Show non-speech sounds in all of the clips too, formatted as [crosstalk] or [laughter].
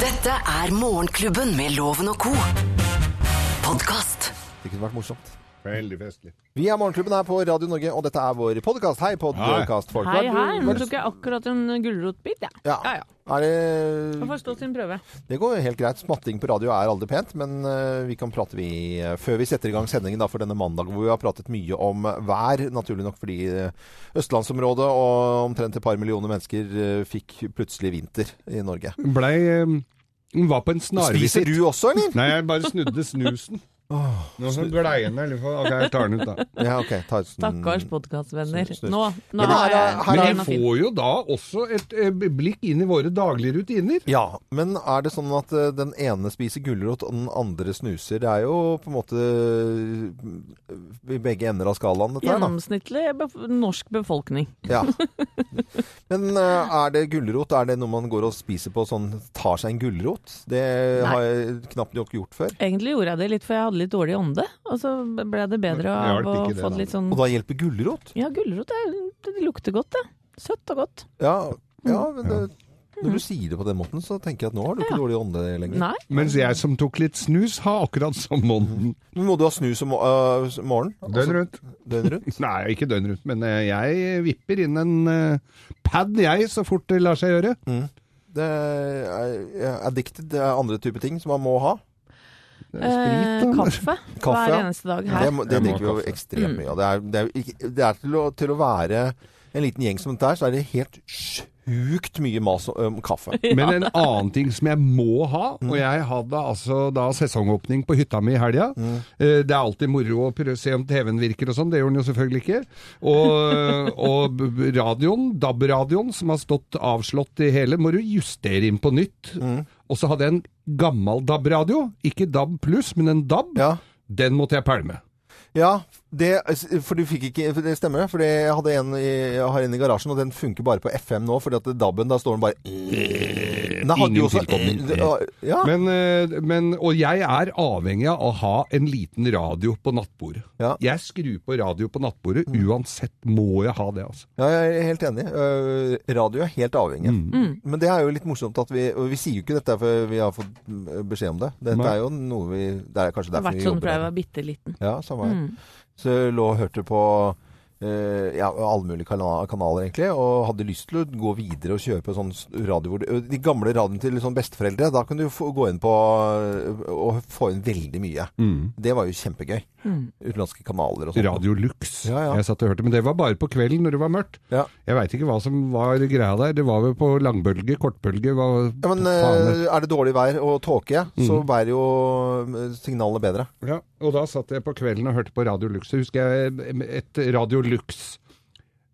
Dette er Morgenklubben med Loven og co. Podkast. Det kunne vært morsomt. Veldig festlig. Vi er Morgenklubben her på Radio Norge, og dette er vår podkast. Hei, podkastfolk. Hei, hei. Nå tok jeg akkurat en gulrotbit, jeg. Ja. ja, ja. Er Det får stå sin prøve. Det går helt greit. Smatting på radio er aldri pent, men eh, vi kan prate vi eh, før vi setter i gang sendingen da, for denne mandagen, hvor vi har pratet mye om vær. Naturlig nok fordi eh, østlandsområdet og omtrent et par millioner mennesker fikk plutselig vinter i Norge. Blei Hun var på en snarvisitt. Spiser du også, eller? Nei, jeg bare snudde snusen. Nå så glei den fall. Ok, jeg tar den ut, da. [laughs] Ja, ok. Ta sånn- Stakkars podkastvenner. Nå, nå Men har her er- jeg her er- Men vi får jo da også et eh, blikk inn i våre daglige rutiner. Ja, men er det sånn at eh, den ene spiser gulrot og den andre snuser? Det er jo på en måte eh, i begge ender av skalaen, dette her. Gjennomsnittlig bef norsk befolkning. Ja. [laughs] Men er det gulrot? Er det noe man går og spiser på sånn Tar seg en gulrot? Det Nei. har jeg knapt nok gjort før. Egentlig gjorde jeg det litt, for jeg hadde litt dårlig ånde. Og så ble det bedre av å få det, litt sånn Og da hjelper gulrot? Ja, gulrot det lukter godt, det. Søtt og godt. Ja, ja men det, når du sier det på den måten, så tenker jeg at nå har du ikke Ja. dårlig ånde lenger. Nei. Mens jeg som tok litt snus, har akkurat som ånden. Men må du ha snus om uh, morgenen? Døgn rundt. Døgn rundt? [laughs] Nei, ikke døgn rundt, men eh, jeg vipper inn en uh, pad, jeg, så fort det lar seg gjøre. Det er, er addicted. Det er andre typer ting som man må ha. Sprit, Eh, kaffe, [laughs] Kaffe, hver eneste dag her. Det, det drikker vi jo ekstremt mye av. Det er, det er, det er til, å, til å være en liten gjeng som dette her, så er det helt sjukt mye mas om kaffe. [laughs] Men en annen ting som jeg må ha, og jeg hadde altså da sesongåpning på hytta mi i helga. Eh, Det er alltid moro å prøve å se om TV-en virker og sånn, det gjorde den jo selvfølgelig ikke. Og, [laughs] og radioen, DAB-radioen, som har stått avslått i hele, må du justere inn på nytt. Og så hadde jeg en gammel DAB-radio, ikke DAB pluss, men en DAB. Ja. Den måtte jeg pælme. Ja, det, for du fikk ikke for Det stemmer, for jeg hadde en i, jeg har en i garasjen, og den funker bare på FM nå, fordi at DAB-en, da står den bare Den hadde Ingen også- tilkobling. Ja. Men, eh, men, og jeg er avhengig av å ha en liten radio på nattbordet. Ja. Jeg skrur på radio på nattbordet, uansett må jeg ha det, altså. ja, jeg er helt enig. Øh, radio er helt avhengig. Mm. Men det er jo litt morsomt at vi Og vi sier jo ikke dette før vi har fått mm, beskjed om det. Dette Nei. er jo noe vi Det er kanskje Det har vært sånn jobber fra jeg var bitte liten. Ja, samme her. Mm. Så jeg lå og hørte på eh, ja, alle mulige kanaler, kanaler, egentlig, og hadde lyst til å gå videre og kjøpe sånn radio De gamle radioene til sånn besteforeldre, da kunne du få, gå inn på og få inn veldig mye. Det var jo kjempegøy. Mm. Utenlandske kanaler og sånn. Radio Lux. Ja, ja. Jeg satt og hørte, men det var bare på kvelden når det var mørkt. Ja. Jeg veit ikke hva som var greia der. Det var vel på langbølge, kortbølge hva, Ja, men faen, eh, er det dårlig vær og tåke, Mm. så bærer jo eh, signalene bedre. Ja, og da satt jeg på kvelden og hørte på Radio Lux. Så husker jeg et Radio Lux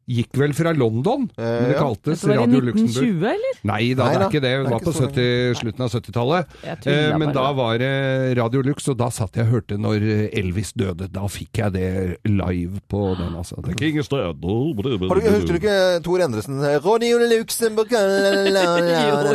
gikk vel fra London, men det ja. kaltes var i Radio Luxembourg. 1920, eller? Nei da, Nei det er ikke det. det Det var på 70, slutten av 70-tallet. Eh, men da var det Radio Lux, og da satt jeg og hørte når Elvis døde. Da fikk jeg det live på den, altså. Det er is dead. Har du, husker du ikke Tor Endresen? Radio Luxembourg. Det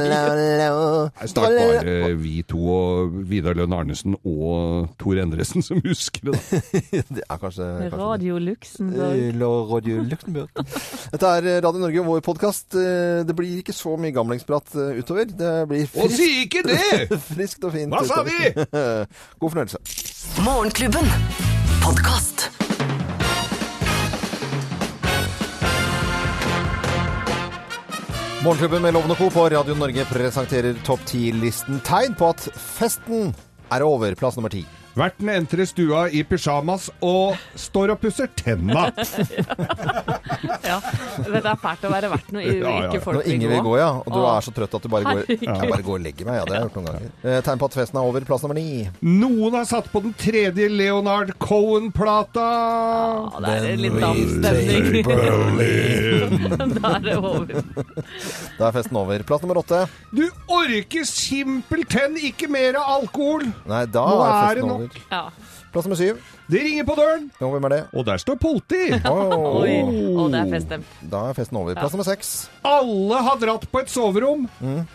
er snart bare vi to og Vidar Lønn Arnesen og Tor Endresen som husker det. da. [laughs] Det er kanskje, kanskje Radio Luxembourg. Eh, Radio Luxembourg. [laughs] Dette er Radio Norge, vår podkast. Det blir ikke så mye gamlingsprat eh, utover. Det blir Og si ikke det! [laughs] friskt og fint. Hva sa vi? [laughs] God fornøyelse. Morgenklubben. Podcast. Morgenklubben med Loven og Co. på Radio Norge presenterer topp 10-listen tegn på at festen er over. Plass nummer ti. Verten entrer stua i pysjamas og står og pusser tenna. [laughs] Ja, det er fælt å være verten og ikke Ja, ja. folk Når ingen vil gå, ja. Og du Åh. er så trøtt at du bare går. Jeg bare går og legger meg. Ja, det har jeg gjort noen ganger. Eh, Tegn på at festen er over. Plass nummer ni. Noen har satt på den tredje Leonard Cohen-plata. Ja, det er litt dansstemning. [laughs] [laughs] da er det over. Da er festen over. Plass nummer åtte. Du orker simpelthen ikke mer alkohol! Nei, da Nå er festen nok. Over. Ja. Plass nummer syv. Det ringer på døren, Jo, hvem er det? og der står politi. Oh. [laughs] Oi. Og det er festen. Da er festen over. Plass nummer seks. Alle har dratt på et soverom,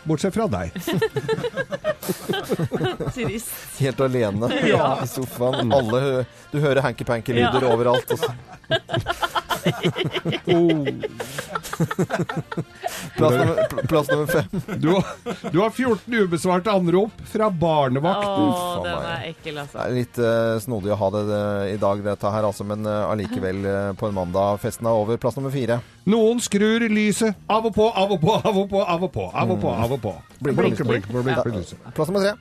bortsett fra deg. [laughs] Trist. Helt alene [laughs] i sofaen. Alle hø Du hører hanky-panky-lyder Ja. overalt. Og så. Oh. Plass nummer, pl- plass nummer fem. Du, har, du har 14 ubesvarte anrop fra barnevakten. Å, faen den er ekkel, altså. Det er litt eh, snodig å ha det, eh, i dag, dette her, altså, men eh, allikevel eh, på en mandag. Festen er over. Plass nummer fire. Noen skrur lyset av og på, av og på, av og på, av og på. Av og på, av og på. Blink, blink, blink, blink, blink, blink. Plass nummer tre.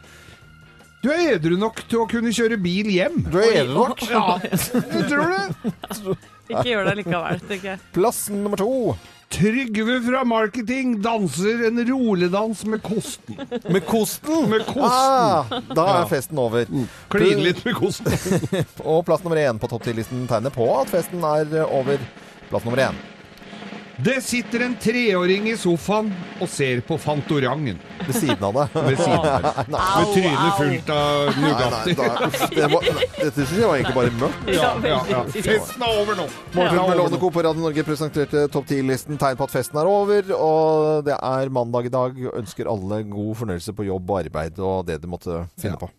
Du er edru nok til å kunne kjøre bil hjem. Du er edru nok. Ja, [laughs] du tror det? Ikke gjør det likevel, tenker jeg. Plass nummer to. Trygve fra marketing danser en roledans med kosten. Med kosten. Med kosten. Ah, da er festen over. Klin litt med kosten. [laughs] Og plass nummer én på topp 10-listen tegner på at festen er over. Plass nummer én. Det sitter en treåring i sofaen og ser på Fantorangen Ved siden av det. ved siden av. Med trynet fullt av Nugatti. det dette synes jeg var egentlig bare mørkt. Ja, ja, ja. Festen er over nå. Morgenklubben med Lovende Co. på Radio Norge presenterte topp 10-listen tegn på at festen er over. Og det er mandag i dag. Ønsker alle god fornøyelse på jobb og arbeid og det de måtte finne på.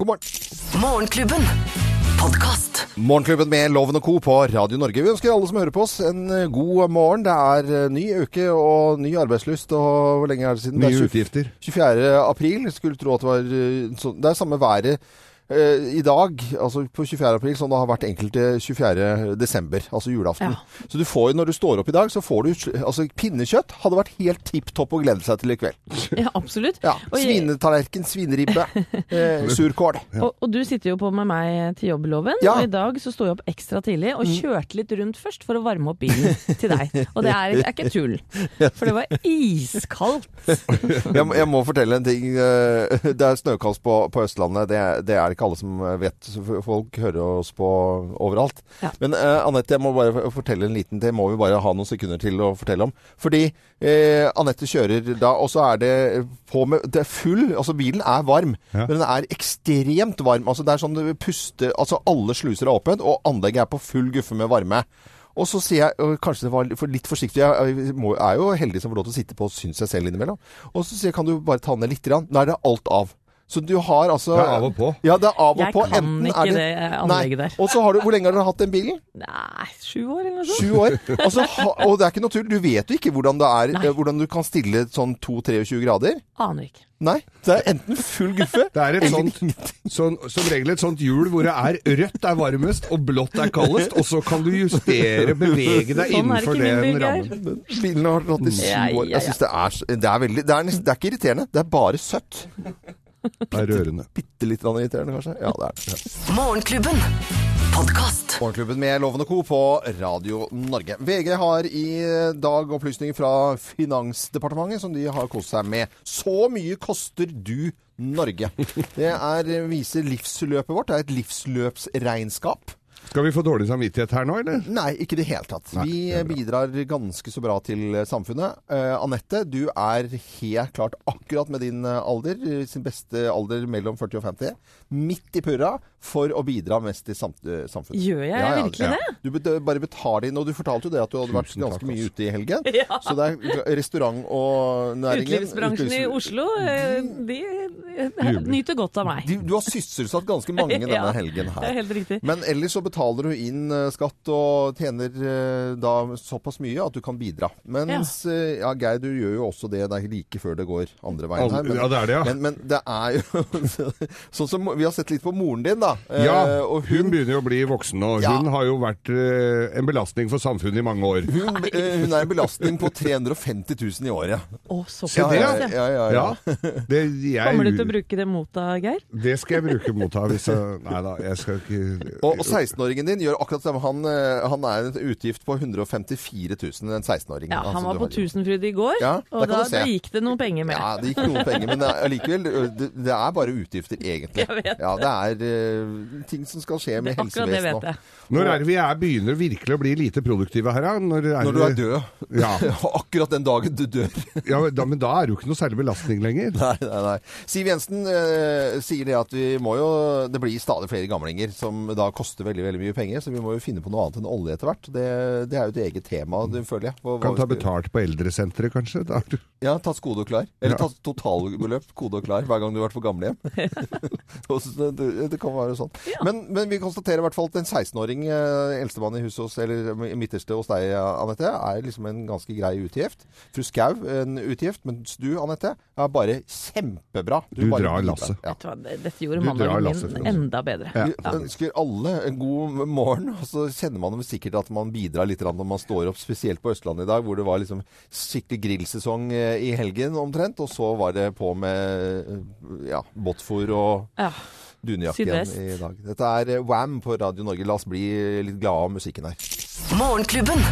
God morgen. Morgenklubben. Podkast. Morgenklubben med Loven og Co. på Radio Norge. Vi ønsker alle som hører på oss en eh, god morgen. Det er eh, ny uke og ny arbeidslyst. Og hvor lenge er det siden? Det er 20 utgifter. 24. april. Skulle tro at det var eh, Det er samme været i dag, altså på 24. april, som det har vært enkelte 24. desember, altså julaften. Så du får jo, når du står opp i dag, så får du Altså, pinnekjøtt hadde vært helt tipp topp å glede seg til i kveld. Ja, absolutt. Ja. Svinetallerken, svineribbe, [laughs] eh, surkål. Og, og du sitter jo på med meg til jobbloven, Ja. og i dag så sto jeg opp ekstra tidlig og kjørte litt rundt først for å varme opp bilen [laughs] til deg. Og det er, er ikke tull, for det var iskaldt. [laughs] jeg, jeg må fortelle en ting. eh, Det er snøkast på, på Østlandet. Det, det er det ikke alle som vet. Folk hører oss på overalt. Ja. Men eh, Anette, jeg må bare fortelle en liten Det må vi bare ha noen sekunder til å fortelle om. Fordi eh, Anette kjører da, og så er det på med Det er full Altså, bilen er varm, Ja. men den er ekstremt varm. Altså, det er sånn du puster Altså, alle sluser er åpent, og anlegget er på full guffe med varme. Og så sier jeg, og kanskje det var litt forsiktig, jeg er jo heldig som får lov til å sitte på og synes jeg selv innimellom. Og så sier jeg, kan du bare ta ned litt? Nå er det alt av. Så du har altså Det er av og på. Ja, det er av og Jeg på. kan Enten ikke er det anlegget der. Og så har du Hvor lenge har dere hatt den bilen? Nei, sju år eller noe sånt? Sju år. Altså, ha, og det er ikke noe tull. Du vet jo ikke hvordan det er, Nei. eh, hvordan du kan stille sånn 2-23 grader. Aner ikke. Nei. Det er enten full guffe Det er et sånt, sånn, som regel et sånt hjul hvor det er rødt er varmest og blått er kaldest, og så kan du justere, bevege deg Sånn er det innenfor ikke min den bil, rammen. Bilen har hatt i sju Ja, år. ja, Jeg synes det er, så- det er veldig det er, nesten, det er ikke irriterende. Det er bare søtt. Det er rørende. Bitte litt irriterende, kanskje. Ja, det er det. Morgenklubben. Podkast. Morgenklubben med Lovende Co. på Radio Norge. VG har i dag opplysninger fra Finansdepartementet som de har kost seg med. Så mye koster du Norge. Det er, viser livsløpet vårt. Det er et livsløpsregnskap. Skal vi få dårlig samvittighet her nå, eller? Nei, ikke i det hele tatt. Nei, Vi bidrar ganske så bra til eh, samfunnet. Uh, Anette, du er helt klart akkurat med din eh, alder, sin beste alder mellom 40 og 50, midt i purra for å bidra mest til eh, samfunnet. Gjør jeg virkelig det? Du bare betaler inn, og du fortalte jo det at du hadde vært Tusen takk, ganske mye altså. ute i helgen. [laughs] Ja. Så det er restaurant- og næringen Utelivsbransjen i Oslo, de, de eh, nyter godt av meg. De, du har sysselsatt ganske mange [laughs] denne Ja, helgen Det er helt riktig. Men ellers så betaler du inn eh, skatt og tjener eh, da såpass mye at du kan bidra. Mens eh, ja, Geir, du gjør jo også det. Det er like før det går andre veien her. Ja, det er det, ja. men, men det er jo [laughs] Sånn som vi har sett litt på moren din, da. Eh, Ja, og hun hun, begynner jo å bli voksen, nå. Ja. hun har jo vært eh, en belastning for samfunnet i mange år. hun, eh, hun er en belastning på 350 000 i året. Å, såpass. Det, ja, ja. ja, ja, ja. Ja. Det, jeg, Kommer du til å bruke det mot deg, Geir? det skal jeg bruke mot deg. hvis jeg Nei da, jeg skal ikke Og, og 16-åringen din gjør akkurat det samme. Han, eh, han er en utgift på 154 000, en 16-åring. Ja, altså, han var på Tusenfryd i går, Ja, og da, da gikk det noen penger med. Ja, det gikk noen penger, men det allikevel det, det, det er bare utgifter, egentlig. Jeg vet Ja, det er ting som skal skje med helsevesenet nå. Når er det vi er, begynner virkelig å bli lite produktive her, da? Når, Når du er død. [laughs] Ja. Akkurat den dagen du dør. [laughs] ja, da, men da er det jo ikke noe særlig belastning lenger. Nei, nei, nei. Siv Jensen eh, sier det at vi må jo Det blir stadig flere gamlinger som da koster veldig veldig mye penger, så vi må jo finne på noe annet enn olje etter hvert. Det, det er jo et eget tema, det føler jeg. Hva- Kan ta betalt på eldresenteret, kanskje? Da er Ja, tatt kode og klar. Eller Ja. tatt totalbeløp, kode og klar, hver gang du har vært på gamlehjem. [laughs] Det, det kan være sånn. Ja. Men, men vi konstaterer i hvert fall at en 16-åring, eh, eldstemann i huset hos, eller midterste hos deg, Anette, er liksom en ganske grei utgift. Fru Skau en utgift, mens du, Anette, er bare kjempebra. Du bare drar lasset. Ja. Du det- Dette gjorde Du mandagen min lasse, enda bedre. Ja. Vi ønsker alle en god morgen, og så kjenner man sikkert at man bidrar litt når man står opp, spesielt på Østlandet i dag, hvor det var liksom skikkelig grillsesong eh, i helgen omtrent, og så var det på med eh, ja, båtfòr og Ja. Dunjakke Sydvest. i dag. Dette er Wam Wham på Radio Norge. La oss bli litt glade av musikken her. Morgenklubben.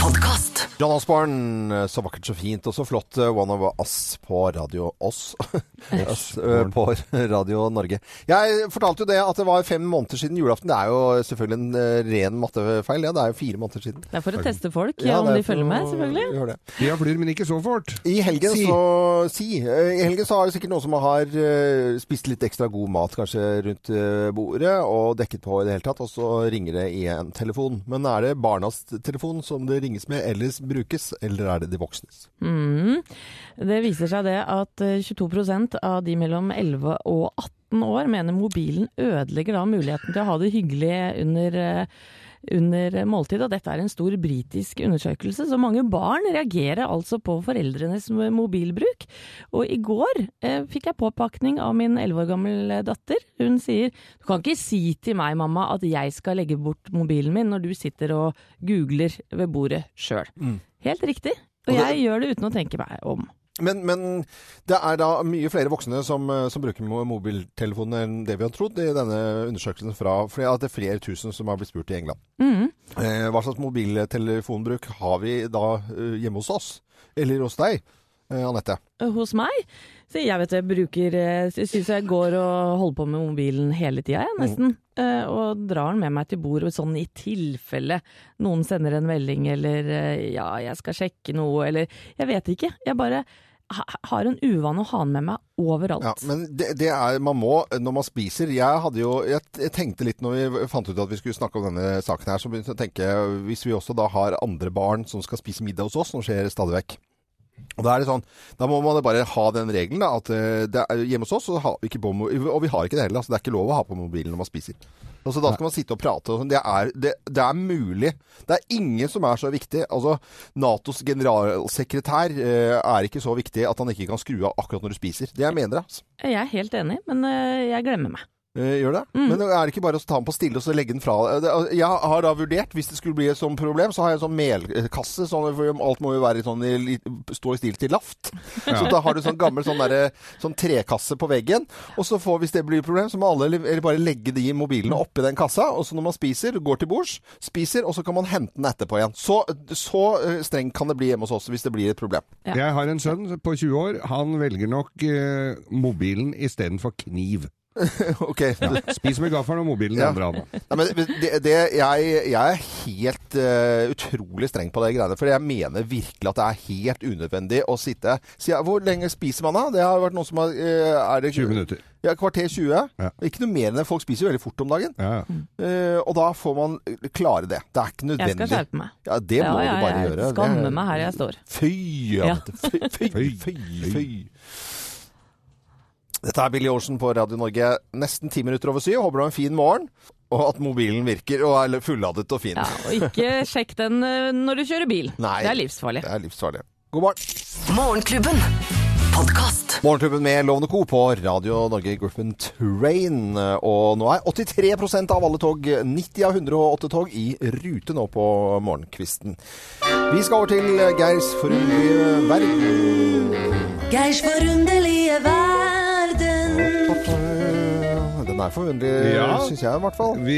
Podkast. John Osborne, så vakkert så fint, og så flott. eh, One of Us på Radio Oss. [laughs] Oss eh, på Radio Norge. Jeg fortalte jo det at det var fem måneder siden julaften. Det er jo selvfølgelig en eh, ren mattefeil. Ja, det er jo fire måneder siden. Det er for å teste folk, Ja, om er de følger med, selvfølgelig. Ja, flyr, men ikke så fort. I helgen Si. så Si. eh, I helgen så har det sikkert noen som har eh, spist litt ekstra god mat kanskje rundt eh, bordet og dekket på i det hele tatt, og så ringer det i en telefon. Men er det barnas telefon som det ringes med ellers brukes, eller er det de voksnes? Mm. Det viser seg det at eh, 22% av de mellom 11 og 18 år mener mobilen ødelegger da muligheten til å ha det hyggelig under eh, under måltid, og dette er en stor britisk undersøkelse. Så mange barn reagerer altså på foreldrenes mobilbruk. Og i går eh, fikk jeg påpakning av min 11 år gamle datter. Hun sier du kan ikke si til meg, mamma, at jeg skal legge bort mobilen min når du sitter og googler ved bordet sjøl. Helt riktig. Og Og det- jeg gjør det uten å tenke meg om. Men, men det er da mye flere voksne som, eh, som bruker mo- mobiltelefonen enn det vi har trodd i denne undersøkelsen fra for det er flere tusen som har blitt spurt i England. Mm. Eh, hva slags mobiltelefonbruk har vi da eh, hjemme hos oss? Eller hos deg, Anette? Hos meg? Så jeg vet jeg bruker Jeg Syns jeg går og holder på med mobilen hele tida, jeg, nesten. Eh, Og drar den med meg til bordet sånn i tilfelle noen sender en melding eller eh, ja, jeg skal sjekke noe eller Jeg vet ikke. Jeg bare har en uvane å ha den med meg overalt. Ja, men det, det er Man må når man spiser Jeg hadde jo Jeg, jeg tenkte litt når vi fant ut at vi skulle snakke om denne saken her, så begynte jeg å tenke Hvis vi også da har andre barn som skal spise middag hos oss, som skjer stadig vekk og da er det sånn, da må man bare ha den regelen da, at eh, det hjemme hos oss så har vi ikke på, og vi har ikke det heller, altså det er ikke lov å ha på mobilen når man spiser. Og så da skal man sitte og prate, og sånn. det, er, det, det er mulig. Det er ingen som er så viktig. Altså, Natos generalsekretær eh, er ikke så viktig at han ikke kan skru av akkurat når du spiser. Det jeg mener, altså. Jeg er helt enig, men eh, jeg glemmer meg. Eh, Gjør det? Mm. Men er det ikke bare å ta den på stille og så legge den fra deg? Jeg har da vurdert, hvis det skulle bli et sånt problem, så har jeg en sånn melkasse. Sånn, for alt må jo være sånn i, stå i stil til laft. [laughs] Så da har du sånn gammel sånn, der, sånn trekasse på veggen. Og så får, hvis det blir et problem, så må alle bare legge de mobilene oppi den kassa. Og så når man spiser, går til bords, spiser, og så kan man hente den etterpå igjen. Så, så eh, strengt kan det bli hjemme hos oss hvis det blir et problem. Ja. Jeg har en sønn på 20 år. Han velger nok eh, mobilen istedenfor kniv. [laughs] ok. Ja. Spis med gaffelen og mobilen i Ja. andre hånda. Nei, men det, det, jeg, jeg er helt uh, utrolig streng på det greiene. For jeg mener virkelig at det er helt unødvendig å sitte si, Hvor lenge spiser man da? Det har vært noen som har eh, er det, 20 minutter. Ja, kvarter 20. Ja. Ikke noe mer enn det. Folk spiser jo veldig fort om dagen. Ja. Uh, og da får man klare det. Det er ikke nødvendig. Jeg skal skjerpe meg. Ja, det må du bare jeg gjøre. skammer Det- meg her jeg står. Fy, Ja. Fy, Fy. fy, fy. Dette er Billy Ocean på Radio Norge. Nesten ti minutter over syv. Håper du har en fin morgen, og at mobilen virker og er fulladet og fin. Ja, og ikke sjekk den eh, når du kjører bil. Nei. Det er livsfarlig. Det er livsfarlig. God morgen. Morgenklubben. Podcast. Morgenklubben med Lovende Co. på Radio Norge Gruppen Train. Og nå er 83% av alle tog, 90 av 108 tog, i rute nå på morgenkvisten. Vi skal over til Geirs forunderlige verden. Geirs forunderlige verden. Den er forunderlig, Ja. syns jeg i hvert fall. Vi,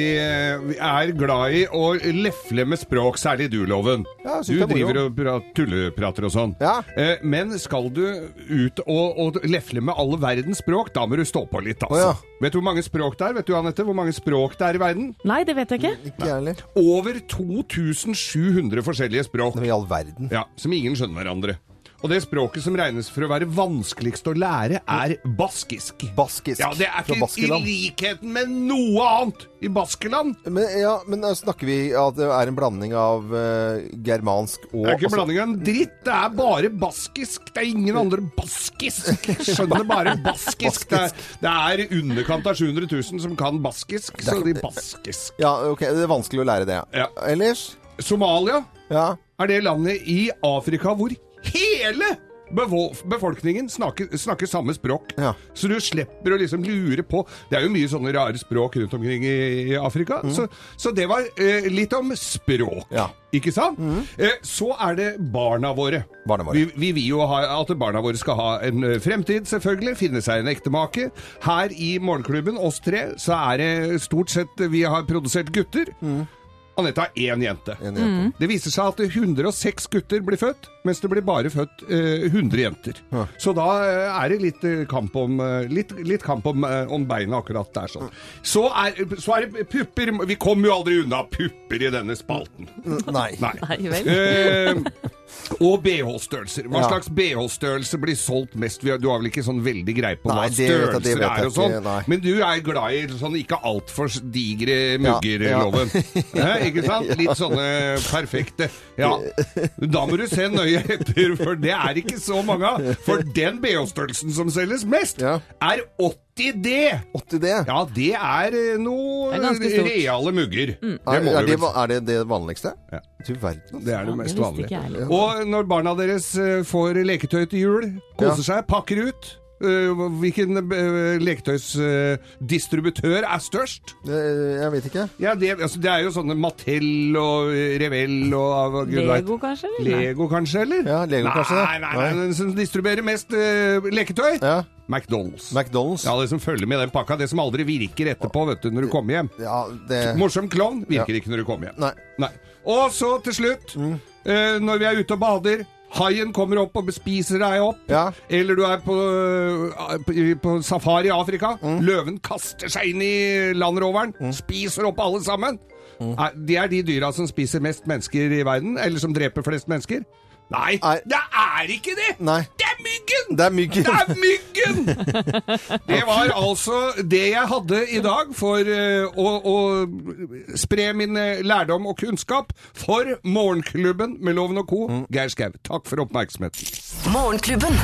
vi er glad i å lefle med språk, særlig du, Loven. Ja, du er driver og pra- tulleprater og sånn. Ja. Eh, men skal du ut og, og lefle med alle verdens språk, da må du stå på litt, altså. Oh, ja. Vet du hvor mange språk det er? Vet du, Anette, hvor mange språk det er i verden? Nei, det vet jeg ikke. Ikke jeg heller. Over 2700 forskjellige språk. Men I all verden. Ja, Som ingen skjønner hverandre. Og det språket som regnes for å være vanskeligst å lære, er baskisk. Baskisk. Ja, det er ikke i likheten med noe annet i Baskeland. Men, ja, men snakker vi at det er en blanding av uh, germansk og Det er ikke en blanding av en dritt, det er bare baskisk. Det er ingen andre baskisk. Skjønner bare baskisk. Det er, det er underkant av 700 000 som kan baskisk, så de baskisk. Ja, ok, det er vanskelig å lære det. Ja. Ellers? Somalia Ja. er det landet i Afrika hvor hele befolkningen snakker, snakker samme språk. Ja. Så du slipper å liksom lure på Det er jo mye sånne rare språk rundt omkring i, i Afrika. Så, så det var eh, litt om språk. Mm. Ja. Ikke sant? Eh, så er det barna våre. Barna våre. Vi, vi vil jo ha, at barna våre skal ha en eh, fremtid, selvfølgelig. Finne seg en ektemake. Her i Morgenklubben, oss tre, så er det stort sett Vi har produsert gutter. Anette har én jente. En jente. Det viser seg at 106 gutter blir født, mens det blir bare født eh, 100 jenter. Ja. Så da eh, er det litt eh, kamp om, eh, litt, litt kamp om, om beina akkurat der. sånn. Så er, så er det pupper Vi kommer jo aldri unna pupper i denne spalten. Nei. Nei. Nei vel. Og BH-størrelser. Hva Ja. slags BH-størrelse blir solgt mest? Du har vel ikke sånn veldig greie på Nei, hva størrelser jeg er og sånn? Men du er glad i sånn ikke altfor digre Ja, mugger-loven. [laughs] Ikke sant? Litt sånne perfekte. Ja. Da må du se nøye etter, for det er ikke så mange av. For den BH-størrelsen som selges mest, Ja. er 80D. 80 D? Ja, det er eh, noe Det er reale mugger. Det Er, er, det, er det det vanligste? Ja. Du verden. altså. Det er det Ja, mest vanlige. Og når barna deres eh, får leketøy til jul, koser seg, pakker ut Hvilken eh, leketøysdistributør er størst? Eh, Jeg vet ikke. Ja, det, altså, det er jo sånne Mattel og eh, Revell og vet. Lego, kanskje? eller? Lego, kanskje, eller? Ja, Lego nei, kanskje, Nei, nei, nei, den som distribuerer mest uh, leketøy? Ja. McDonald's. McDonald's. ja, det som følger med den pakka. Det som aldri virker etterpå, vet du, når du kommer hjem. Ja, det Morsom klovn virker Ja. ikke når du kommer hjem. Nei. Nei. Og så til slutt, Mm. uh, når vi er ute og bader Haien kommer opp og spiser deg opp. Ja. Eller du er på, eh, på, på safari i Afrika. Mm. Løven kaster seg inn i landroveren. Spiser opp alle sammen. Mm. Er- De er de dyra som spiser mest mennesker i verden, eller som dreper flest mennesker. Nei, Nei. det er ikke det! Nei. Det er myggen! Det er myggen. Det er myggen! [laughs] Det var altså det jeg hadde i dag for eh, å, å spre min eh, lærdom og kunnskap for Morgenklubben med Loven og Co. Mm. Geir Skau, takk for oppmerksomheten. Morgenklubben.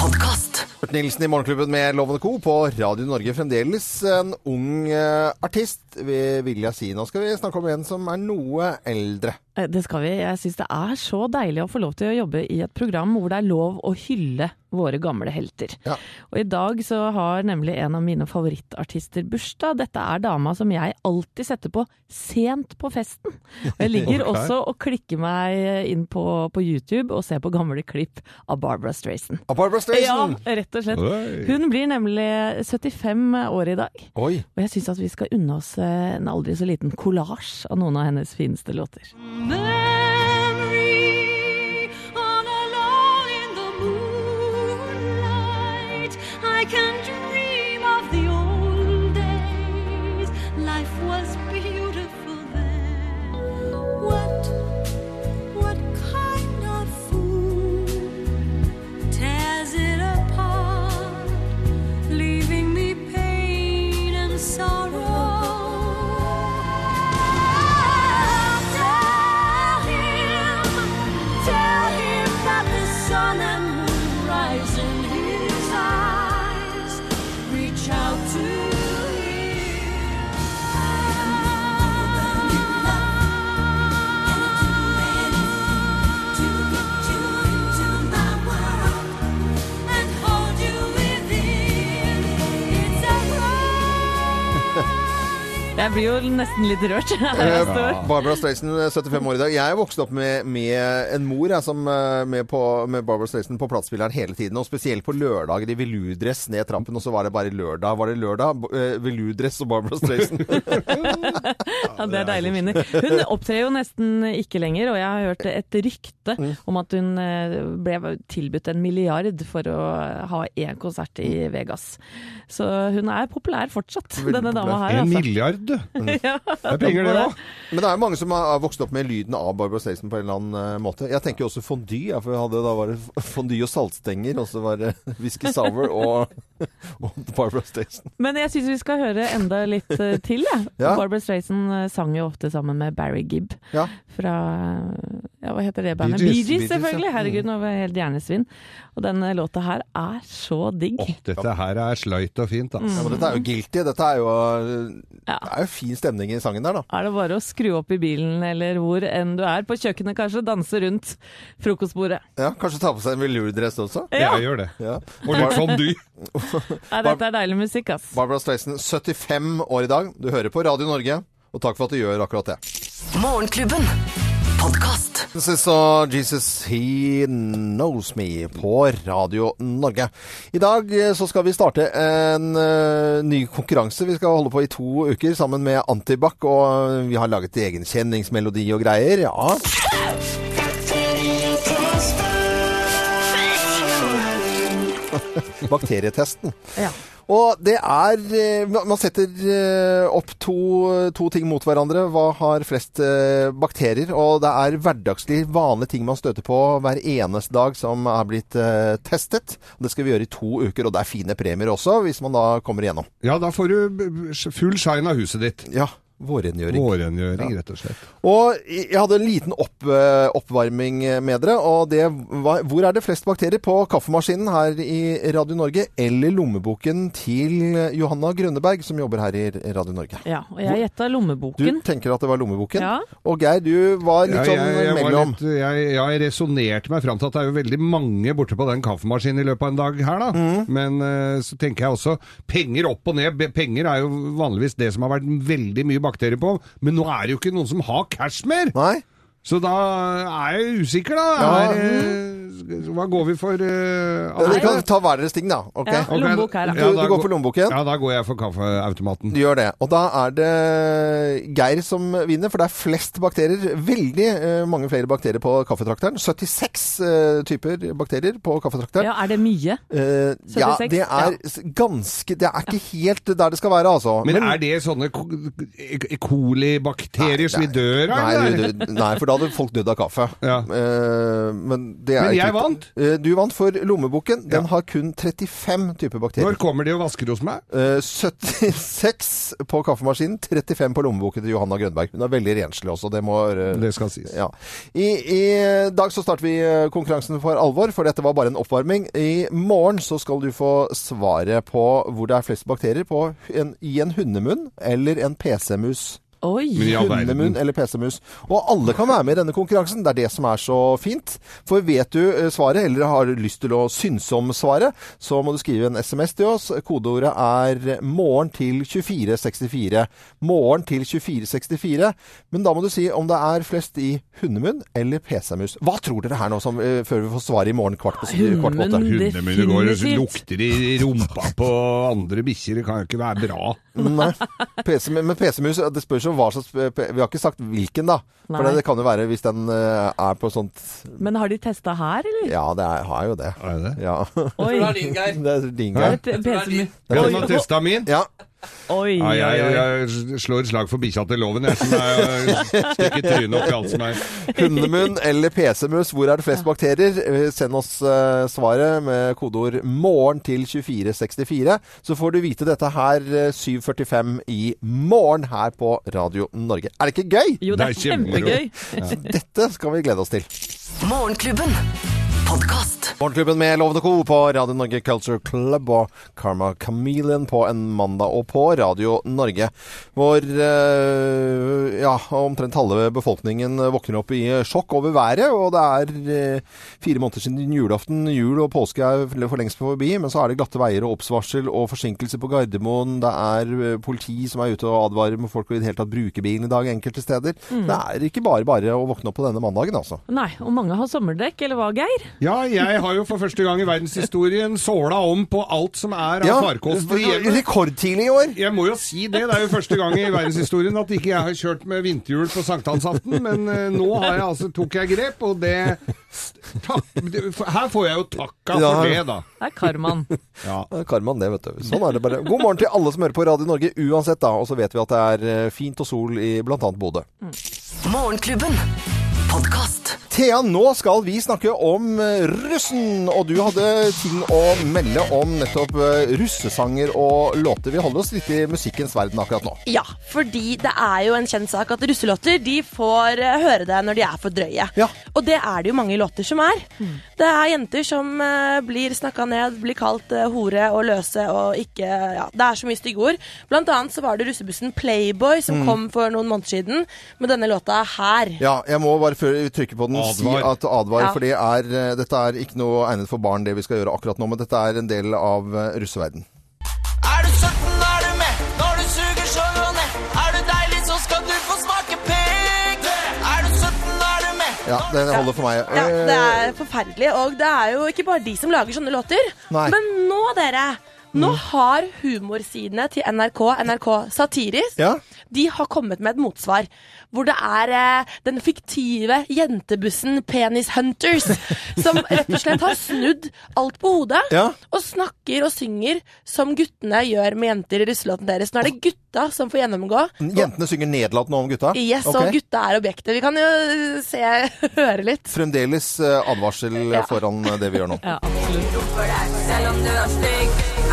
Podcast. Nilsen i Morgenklubben med Loven og Co. på Radio Norge. Fremdeles en ung eh, artist, vil Vilja si. Nå skal vi snakke om en som er noe eldre. Eh, Det skal vi. Jeg syns det er så deilig å få lov til å jobbe i et program hvor det er lov å hylle våre gamle helter. Ja. Og i dag så har nemlig en av mine favorittartister bursdag. Dette er dama som jeg alltid setter på sent på festen. Og jeg ligger [laughs] okay. også og klikker meg inn på, på YouTube og ser på gamle klipp av Barbara Streisand. Av Barbara Ja, rett og slett. Oi. Hun blir nemlig 75 år i dag. Oi. Og jeg syns at vi skal unne oss en aldri så liten kollasj av noen av hennes fineste låter. Jeg blir jo nesten litt rørt [laughs] her Eh. Barbara Streisand, 75 år i dag. Jeg er vokst opp med, med en mor jeg, som eh, med, på, med Barbara Streisand på platespilleren hele tiden. Og spesielt på lørdager i veludress ned trappen, og så var det bare lørdag. Var det lørdag? Uh, veludress og Barbara Streisand. [laughs] Ja, det er deilige minner. Hun opptrer jo nesten ikke lenger, og jeg har hørt et rykte Mm. om at hun eh, ble tilbudt en milliard for å ha én konsert i Vegas. Så hun er populær fortsatt, denne dama her. En Altså. milliard, lyd. [laughs] Det er penger, det òg. Men det er jo mange som har vokst opp med lyden av Barbara Streisand på en eller annen eh, måte. Jeg tenker også fondue. Ja, for vi hadde, da var det fondue og saltstenger, og så var det [laughs] whisky sour og, [laughs] og Barbara Streisand. Men jeg syns vi skal høre enda litt eh, til, jeg. Ja. Barbara Streisand eh, sang jo ofte sammen med Barry Gibb Ja. fra Ja, hva heter det bandet? Bee Gees. Selvfølgelig. Herregud, nå var jeg helt hjernesvinn. Og denne låta her er så digg. Åh, dette her er sløyt og fint, Ja, altså. Ja, dette er jo guilty. Dette er jo, Ja. det er jo fin stemning i sangen der, da. Er det bare å skru opp i bilen eller hvor enn du er, på kjøkkenet kanskje, danse rundt frokostbordet. Ja, Kanskje ta på seg en velurdress også? Ja, Jeg gjør det. Ja. Og litt fondue. Nei, dette er deilig musikk, ass. Barbara Streisand, 75 år i dag. Du hører på Radio Norge, og takk for at du gjør akkurat det. Morgenklubben. Podkast. This og Jesus He Knows Me på Radio Norge. I dag eh, så skal vi starte en uh, ny konkurranse. Vi skal holde på i to uker sammen med Antibac, og eh, vi har laget egen kjenningsmelodi og greier. Ja. Bakterietesten. [laughs] Ja. Og det er eh, Man setter eh, opp to, to ting mot hverandre. Hva har flest eh, bakterier? Og det er hverdagslig vanlige ting man støter på hver eneste dag som er blitt testet. Det skal vi gjøre i to uker, og det er fine premier også, hvis man da kommer igjennom. Ja, da får du full shine av huset ditt. Ja. Vårrengjøring. Vårrengjøring, rett og slett. Og jeg hadde en liten opp, eh, oppvarming med dere. Og det var Hvor er det flest bakterier? På kaffemaskinen her i Radio Norge eller lommeboken til Johanna Grønneberg, som jobber her i Radio Norge? Ja, og jeg gjetta lommeboken. Du tenker at det var lommeboken? Ja. Og Geir, du var litt Ja, sånn jeg, jeg, var mellom. litt, jeg, jeg resonnerte meg fram til at det er jo veldig mange borte på den kaffemaskinen i løpet av en dag her, da. Mm. Men eh, så tenker jeg også penger opp og ned. Penger er jo vanligvis det som har vært veldig mye bakterier på. Men nå er det jo ikke noen som har cash mer! Nei? Så da er jeg usikker, da. Ja. Er, eh, hva går vi for? Uh, Ja, Dere kan ta hver deres ting, da. Okay. Ja. Lommebok her, da. Du, du går for lommeboken? Ja, da går jeg for kaffeautomaten. Du gjør det. Og da er det Geir som vinner, for det er flest bakterier. Veldig uh, mange flere bakterier på kaffetrakteren. 76 uh, typer bakterier på kaffetrakteren. Ja, er det mye? 76? ja, det er ja. ganske Det er ikke helt der det skal være, altså. Men er det sånne E. coli-bakterier som vi dør av? Nei, nei, for da hadde folk dødd av kaffe. Ja. Eh, men det er Men jeg vant. Eh, du vant for lommeboken. Den har kun 35 typer bakterier. Når kommer de og vasker hos meg? Eh, 76 på kaffemaskinen, 35 på lommeboken til Johanna Grønberg. Hun er veldig renslig også, det må eh, Det skal sies. ja. I, I dag så starter vi eh, konkurransen for alvor, for dette var bare en oppvarming. I morgen så skal du få svaret på hvor det er flest bakterier på en, i en hundemunn eller en PC-mus. Oi! Hundemunn eller PC-mus. Og alle kan være med i denne konkurransen. Det er det som er så fint. For vet du eh, svaret, eller har lyst til å synse om svaret, så må du skrive en SMS til oss. Kodeordet er 'morgen til 2464'. Morgen til 2464. Men da må du si om det er flest i hundemunn eller PC-mus. Hva tror dere her nå, som, eh, før vi får svaret i morgen kvart på kvart på åtte? Hundemunn. det går og lukter i rumpa på andre bikkjer. Det kan jo ikke være bra. Nei. PC, men PC-mus, det spørs jo hva slags Vi har ikke sagt hvilken, da. For det, det kan jo være hvis den uh, er på sånt Men har de testa her, eller? Ja, det er, har jo det. Er det det? Ja. Oi! Det er din, Geir. [laughs] Et PC-mus. Ja, den har testa min. Ja. Oi, Ja, jeg, jeg, jeg slår slag for bikkja til loven, jeg. Som er, stikker trynet opp i alt som er. Hundemunn eller PC-mus, hvor er det flest bakterier? Eh, Send oss uh, svaret med kodeord 'morgen' til 2464. Så får du vite dette her eh, 7.45 i morgen her på Radio Norge. Er det ikke gøy? Jo, det er Det er kjempegøy. kjempegøy. Dette skal vi glede oss til. Morgenklubben. Podkast. Morgenklubben med Lovende Co. på Radio Norge Culture Club og Karma Chameleon på en mandag og på Radio Norge. Hvor eh, ja, omtrent halve befolkningen våkner opp i sjokk over været. Og det er eh, fire måneder siden julaften. Jul og påske er for lengst forbi. Men så er det glatte veier og oppsvarsel og forsinkelser på Gardermoen. Det er eh, politi som er ute og advarer med folk å i det hele tatt bruke bilen i dag enkelte steder. Det er ikke bare bare å våkne opp på denne mandagen, altså. Nei, og mange har sommerdekk, eller hva, Geir? Ja, jeg har jo for første gang i verdenshistorien såla om på alt som er av Ja, farkost. rekordtidlig i år. Jeg må jo si det. Det er jo første gang i verdenshistorien at ikke jeg har kjørt med vinterhjul på sankthansaften. Men eh, nå har jeg altså, tok jeg grep, og det takk, Her får jeg jo takka Ja. for det, da. Det er karmaen. [laughs] Ja. Det er Karmaen, det, vet du. Sånn er det bare. God morgen til alle som hører på Radio Norge uansett, da. Og så vet vi at det er eh, fint og sol i bl.a. Bodø. Morgenklubben. Podkast. Thea, nå skal vi snakke om eh, russen. Og du hadde ting å melde om nettopp eh, russesanger og låter. Vi holder oss litt i musikkens verden akkurat nå. Ja, fordi det er jo en kjent sak at russelåter de får eh, høre det når de er for drøye. Ja. Og det er det jo mange låter som er. Det er jenter som blir snakka ned, blir kalt hore og løse og ikke Ja, det er så mye stygge ord. Blant annet så var det russebussen Playboy som kom for noen måneder siden med denne låta her. Ja, jeg må bare før vi trykker på den si at advar, Ja. for det er, eh, dette er ikke noe egnet for barn, det vi skal gjøre akkurat nå, men dette er en del av eh, russeverden. Er du sulten, er du med? Når du suger, så gå ned. Er du deilig, så skal du få smake pigg. Er du sulten, er du med? Ja, det holder for meg. Ja, Eh, det er forferdelig, og det er jo ikke bare de som lager sånne låter. Nei. Men nå, dere, nå har humorsidene til NRK, NRK Satiris, Ja. de har kommet med et motsvar. Hvor det er eh, den fiktive jentebussen Penis Hunters, [laughs] som rett og slett har snudd alt på hodet. Ja. Og snakker og synger som guttene gjør med jenter i russelåten deres. Nå er det gutta som får gjennomgå. Jentene synger nedlatende om gutta. Yes, okay. og gutta er objektet. Vi kan jo eh, se, [laughs] høre litt. Fremdeles eh, advarsel Ja. foran det vi gjør nå. Ja, absolutt.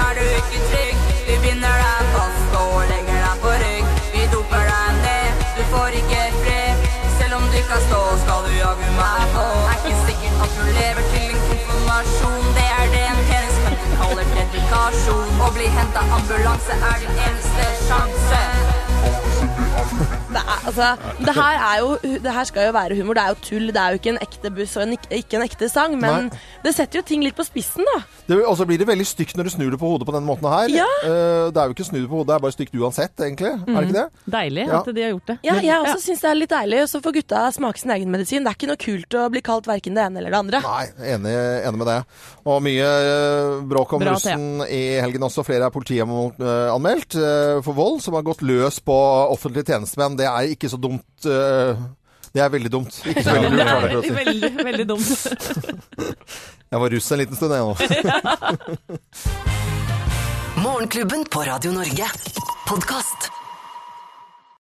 Er du ikke trygg. Vi binder deg fast og legger deg på rygg. Vi doper deg ned, du får ikke fred. Selv om du kan stå, skal du jaggu meg på. Er ikke sikkert at du lever til en konfirmasjon. Det er det en penishunter kaller dedikasjon. Å bli henta ambulanse er din eneste sjanse. Det, altså, det, her er jo, det her skal jo være humor. Det er jo tull. Det er jo ikke en ekte buss og en, ikke en ekte sang. Men Nei. det setter jo ting litt på spissen, da. Det, og så blir det veldig stygt når du snur det på hodet på den måten her. Ja. Uh, det er jo ikke snu det på hodet, det er bare stygt uansett, egentlig. Er det ikke det? Deilig Ja. at de har gjort det. Ja, jeg også syns det er litt deilig. Og så får gutta smake sin egen medisin. Det er ikke noe kult å bli kalt verken det ene eller det andre. Nei, enig, enig med det. Og mye uh, bråk om Bra, russen i helgen også. Flere er politianmeldt uh, for vold, som har gått løs på offentlige tjenestemenn. Det er ikke så dumt. eh, det er veldig dumt. Ikke så veldig Det lurt, det er veldig, veldig dumt. [laughs] Jeg var russ en liten stund, jeg nå. [laughs] Morgenklubben på Radio Norge. Podkast.